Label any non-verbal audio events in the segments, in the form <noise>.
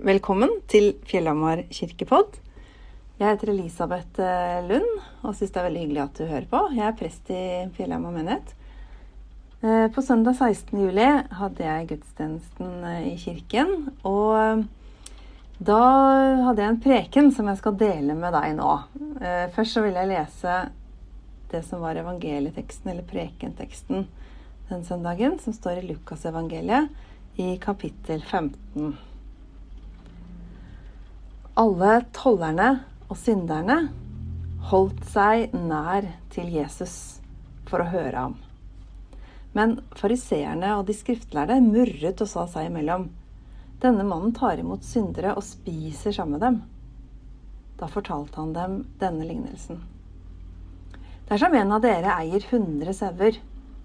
Velkommen til Fjellhamar kirkepodd. Jeg heter Elisabeth eh, Lund og syns det er veldig hyggelig at du hører på. Jeg er prest i Fjellhamar menighet. Eh, på søndag 16. juli hadde jeg gudstjenesten eh, i kirken. Og da hadde jeg en preken som jeg skal dele med deg nå. Først så vil jeg lese det som var evangelieteksten, eller prekenteksten, den søndagen, som står i Lukasevangeliet i kapittel 15. Alle tollerne og synderne holdt seg nær til Jesus for å høre ham. Men fariseerne og de skriftlærde murret og sa seg imellom. Denne mannen tar imot syndere og spiser sammen med dem. Da fortalte han dem denne lignelsen. Dersom en av dere eier hundre sauer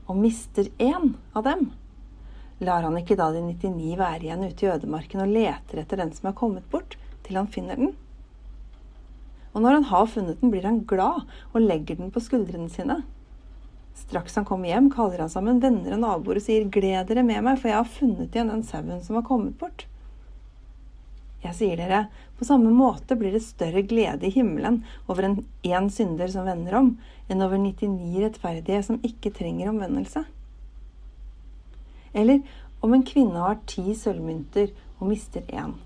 og mister én av dem, lar han ikke da de 99 være igjen ute i ødemarken og leter etter den som er kommet bort, til han finner den? Og når han har funnet den, blir han glad og legger den på skuldrene sine. Straks han kommer hjem, kaller han sammen venner og naboer og sier, Gled dere med meg, for jeg har funnet igjen den sauen som har kommet bort. Jeg sier dere, på samme måte blir det større glede i himmelen over en én synder som vender om, enn over 99 rettferdige som ikke trenger omvendelse. Eller om en kvinne har ti sølvmynter og mister én.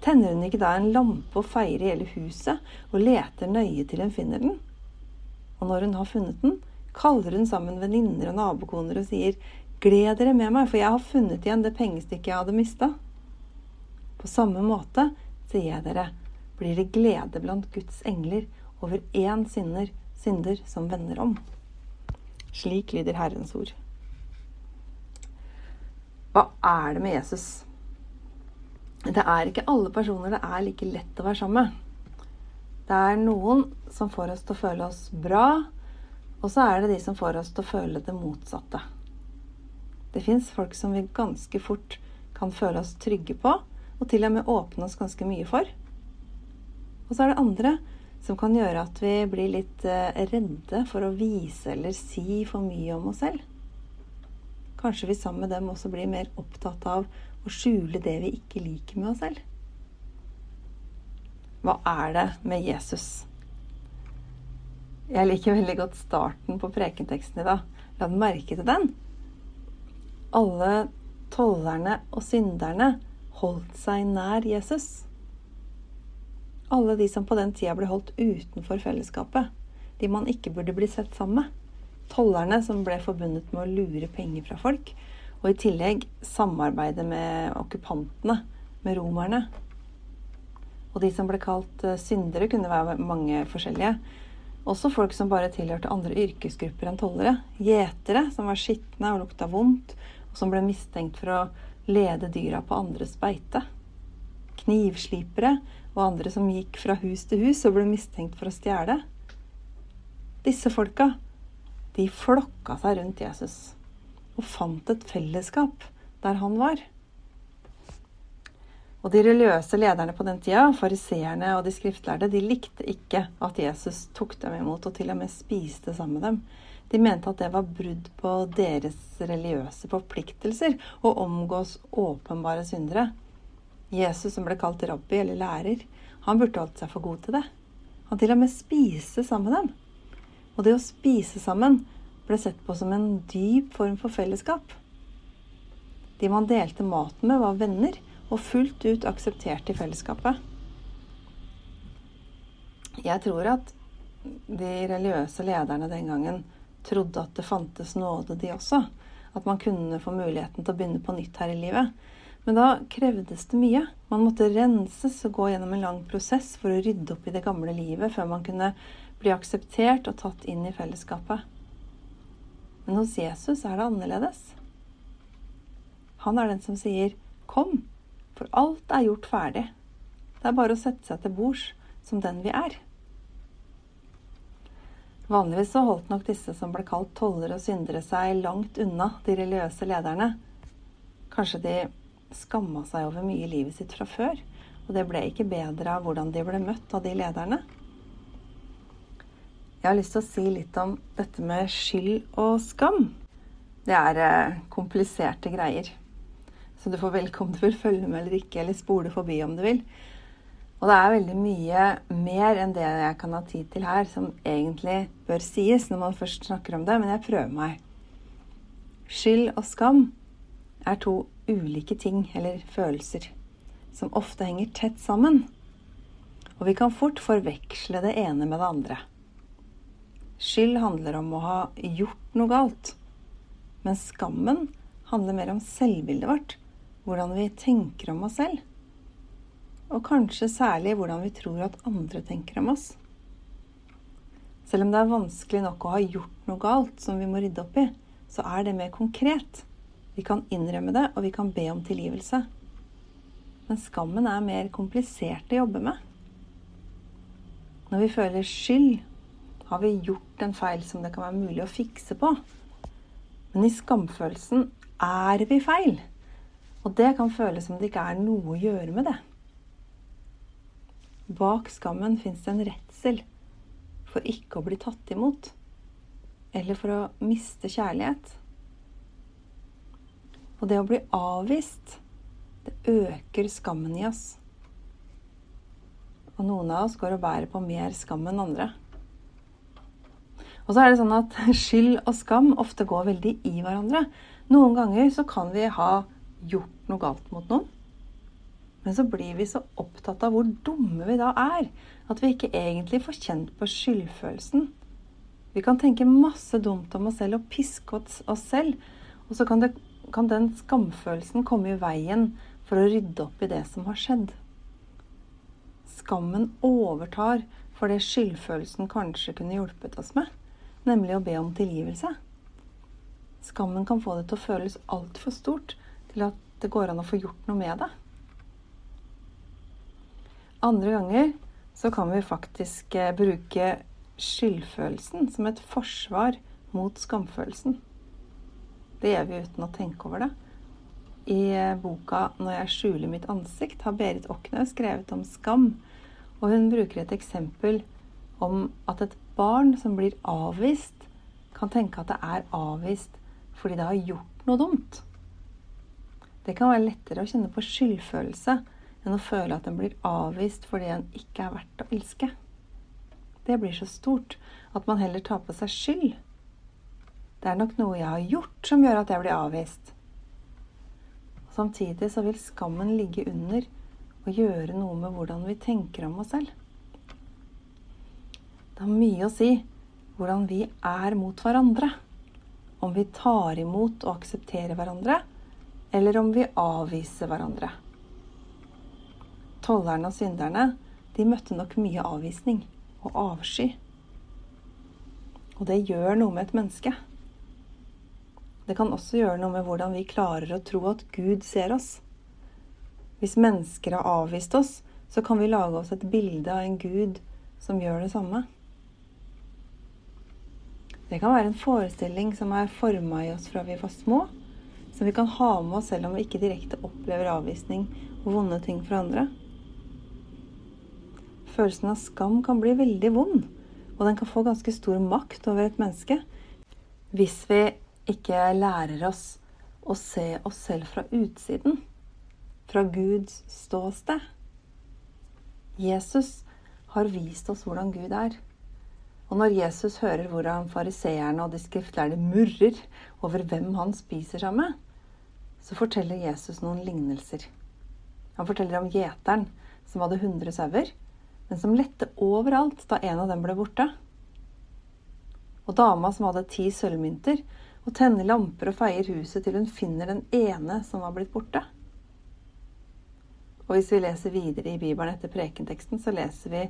Tenner hun ikke da en lampe og feirer hele huset og leter nøye til hun finner den? Og når hun har funnet den, kaller hun sammen venninner og nabokoner og sier, Gled dere med meg, for jeg har funnet igjen det pengestykket jeg hadde mista. På samme måte, sier jeg dere, blir det glede blant Guds engler over én synder, synder som vender om. Slik lyder Herrens ord. Hva er det med Jesus? Det er ikke alle personer det er like lett å være sammen med. Det er noen som får oss til å føle oss bra, og så er det de som får oss til å føle det motsatte. Det fins folk som vi ganske fort kan føle oss trygge på, og til og med åpne oss ganske mye for. Og så er det andre som kan gjøre at vi blir litt eh, redde for å vise eller si for mye om oss selv. Kanskje vi sammen med dem også blir mer opptatt av å skjule det vi ikke liker med oss selv. Hva er det med Jesus? Jeg liker veldig godt starten på prekenteksten i dag. La den merke til den. Alle tollerne og synderne holdt seg nær Jesus. Alle de som på den tida ble holdt utenfor fellesskapet. De man ikke burde bli sett sammen med tollerne som ble forbundet med å lure penger fra folk, og i tillegg samarbeide med okkupantene, med romerne. Og de som ble kalt eh, syndere, kunne være mange forskjellige. Også folk som bare tilhørte andre yrkesgrupper enn tollere. Gjetere som var skitne og lukta vondt, og som ble mistenkt for å lede dyra på andres beite. Knivslipere og andre som gikk fra hus til hus og ble mistenkt for å stjele. Disse folka de flokka seg rundt Jesus og fant et fellesskap der han var. Og De religiøse lederne på den tida, fariseerne og de skriftlærde, de likte ikke at Jesus tok dem imot og til og med spiste sammen med dem. De mente at det var brudd på deres religiøse forpliktelser å omgås åpenbare syndere. Jesus, som ble kalt rabbi eller lærer, han burde holdt seg for god til det. Han til og med spiste sammen med dem. Og det å spise sammen ble sett på som en dyp form for fellesskap. De man delte maten med, var venner og fullt ut akseptert i fellesskapet. Jeg tror at de religiøse lederne den gangen trodde at det fantes nåde, de også. At man kunne få muligheten til å begynne på nytt her i livet. Men da krevdes det mye. Man måtte renses og gå gjennom en lang prosess for å rydde opp i det gamle livet før man kunne bli akseptert og tatt inn i fellesskapet. Men hos Jesus er det annerledes. Han er den som sier 'kom, for alt er gjort ferdig'. Det er bare å sette seg til bords som den vi er. Vanligvis så holdt nok disse som ble kalt tollere og syndere seg langt unna de religiøse lederne. Kanskje de skamma seg over mye i livet sitt fra før, og det ble ikke bedre av hvordan de ble møtt av de lederne. Jeg har lyst til å si litt om dette med skyld og skam. Det er eh, kompliserte greier. Så du får velkommen til å følge med eller ikke, eller spole forbi om du vil. Og det er veldig mye mer enn det jeg kan ha tid til her, som egentlig bør sies når man først snakker om det, men jeg prøver meg. Skyld og skam er to ulike ting, eller følelser, som ofte henger tett sammen. Og vi kan fort forveksle det ene med det andre. Skyld handler om å ha gjort noe galt, men skammen handler mer om selvbildet vårt, hvordan vi tenker om oss selv og kanskje særlig hvordan vi tror at andre tenker om oss. Selv om det er vanskelig nok å ha gjort noe galt som vi må rydde opp i, så er det mer konkret. Vi kan innrømme det, og vi kan be om tilgivelse. Men skammen er mer komplisert å jobbe med. Når vi føler skyld, har vi gjort en feil som det kan være mulig å fikse på. Men i skamfølelsen er vi feil. Og det kan føles som det ikke er noe å gjøre med det. Bak skammen fins det en redsel for ikke å bli tatt imot, eller for å miste kjærlighet. Og det å bli avvist, det øker skammen i oss. Og noen av oss går og bærer på mer skam enn andre. Og så er det sånn at <laughs> skyld og skam ofte går veldig i hverandre. Noen ganger så kan vi ha gjort noe galt mot noen. Men så blir vi så opptatt av hvor dumme vi da er, at vi ikke egentlig får kjent på skyldfølelsen. Vi kan tenke masse dumt om oss selv og piske oss selv, og så kan, det, kan den skamfølelsen komme i veien for å rydde opp i det som har skjedd. Skammen overtar for det skyldfølelsen kanskje kunne hjulpet oss med, nemlig å be om tilgivelse. Skammen kan få det til å føles altfor stort til at det går an å få gjort noe med det. Andre ganger så kan vi faktisk eh, bruke skyldfølelsen som et forsvar mot skamfølelsen. Det gjør vi uten å tenke over det. I eh, boka 'Når jeg skjuler mitt ansikt' har Berit Oknø skrevet om skam. Og hun bruker et eksempel om at et barn som blir avvist, kan tenke at det er avvist fordi det har gjort noe dumt. Det kan være lettere å kjenne på skyldfølelse enn å føle at en blir avvist fordi en ikke er verdt å elske. Det blir så stort at man heller tar på seg skyld. Det er nok noe jeg har gjort som gjør at jeg blir avvist. Samtidig så vil skammen ligge under og gjøre noe med hvordan vi tenker om oss selv. Det har mye å si hvordan vi er mot hverandre. Om vi tar imot og aksepterer hverandre, eller om vi avviser hverandre. Tollerne og synderne de møtte nok mye avvisning og avsky. Og det gjør noe med et menneske. Det kan også gjøre noe med hvordan vi klarer å tro at Gud ser oss. Hvis mennesker har avvist oss, så kan vi lage oss et bilde av en Gud som gjør det samme. Det kan være en forestilling som er forma i oss fra vi var små, som vi kan ha med oss selv om vi ikke direkte opplever avvisning og vonde ting fra andre. Følelsen av skam kan bli veldig vond, og den kan få ganske stor makt over et menneske hvis vi ikke lærer oss å se oss selv fra utsiden, fra Guds ståsted. Jesus har vist oss hvordan Gud er. Og når Jesus hører hvordan fariseerne og de skriftlærde murrer over hvem han spiser sammen med, så forteller Jesus noen lignelser. Han forteller om gjeteren som hadde 100 sauer, men som lette overalt da en av dem ble borte. Og dama som hadde ti sølvmynter, og tenner lamper og feier huset til hun finner den ene som var blitt borte. Og hvis vi leser videre i Bibelen etter prekenteksten, så leser vi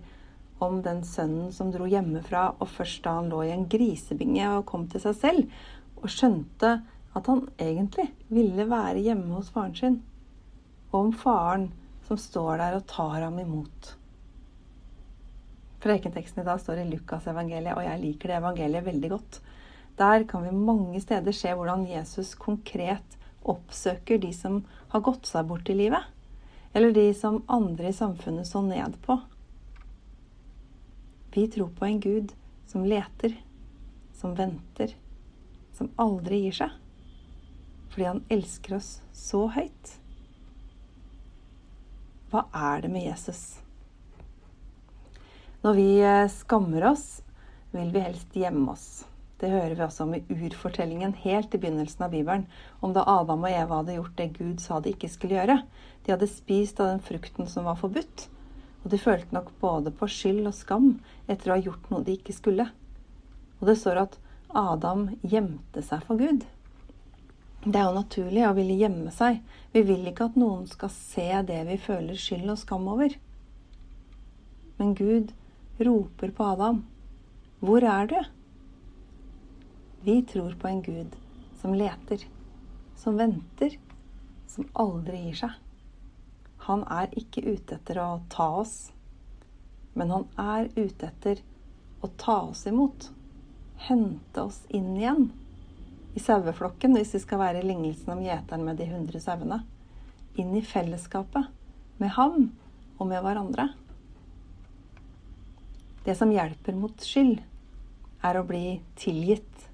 om den sønnen som dro hjemmefra, og først da han lå i en grisebinge og kom til seg selv, og skjønte at han egentlig ville være hjemme hos faren sin, og om faren som står der og tar ham imot. Prekenteksten i dag står i Lukasevangeliet, og jeg liker det evangeliet veldig godt. Der kan vi mange steder se hvordan Jesus konkret oppsøker de som har gått seg bort i livet. Eller de som andre i samfunnet så ned på. Vi tror på en Gud som leter, som venter, som aldri gir seg. Fordi han elsker oss så høyt. Hva er det med Jesus? Når vi eh, skammer oss, vil vi helst gjemme oss. Det hører vi også om i urfortellingen helt i begynnelsen av Bibelen, om da Adam og Eva hadde gjort det Gud sa de ikke skulle gjøre. De hadde spist av den frukten som var forbudt, og de følte nok både på skyld og skam etter å ha gjort noe de ikke skulle. Og det står at Adam gjemte seg for Gud. Det er jo naturlig å ville gjemme seg. Vi vil ikke at noen skal se det vi føler skyld og skam over. Men Gud roper på Adam. Hvor er du? Vi tror på en Gud som leter, som venter, som aldri gir seg. Han er ikke ute etter å ta oss, men han er ute etter å ta oss imot. Hente oss inn igjen i saueflokken, hvis vi skal være i lignelsen om gjeteren med de hundre sauene. Inn i fellesskapet med ham og med hverandre. Det som hjelper mot skyld, er å bli tilgitt.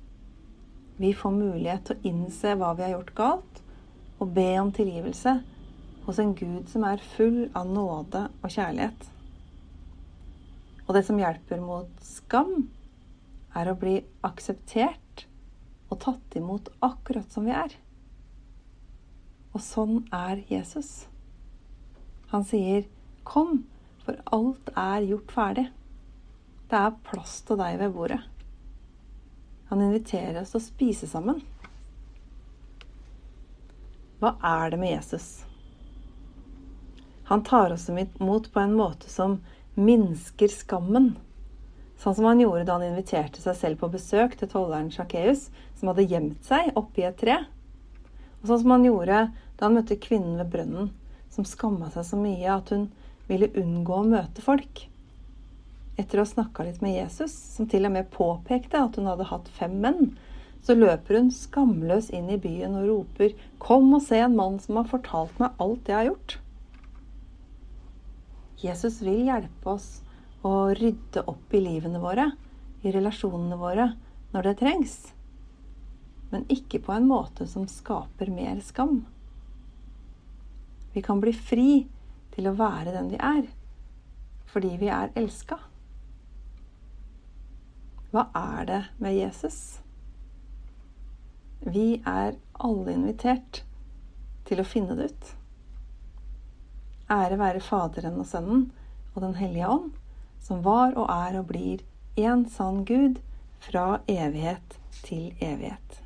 Vi får mulighet til å innse hva vi har gjort galt, og be om tilgivelse hos en Gud som er full av nåde og kjærlighet. Og det som hjelper mot skam, er å bli akseptert og tatt imot akkurat som vi er. Og sånn er Jesus. Han sier, 'Kom, for alt er gjort ferdig'. Det er plass til deg ved bordet. Han inviterer oss til å spise sammen. Hva er det med Jesus? Han tar oss imot på en måte som minsker skammen Sånn som han gjorde da han inviterte seg selv på besøk til tolleren Sjakkeus, som hadde gjemt seg oppi et tre. Og sånn som han gjorde da han møtte kvinnen ved brønnen, som skamma seg så mye at hun ville unngå å møte folk. Etter å ha snakka litt med Jesus, som til og med påpekte at hun hadde hatt fem menn, så løper hun skamløs inn i byen og roper 'Kom og se en mann som har fortalt meg alt jeg har gjort'. Jesus vil hjelpe oss å rydde opp i livene våre, i relasjonene våre, når det trengs. Men ikke på en måte som skaper mer skam. Vi kan bli fri til å være den vi er, fordi vi er elska. Hva er det med Jesus? Vi er alle invitert til å finne det ut. Ære være Faderen og Sønnen og Den hellige ånd som var og er og blir én sann Gud fra evighet til evighet.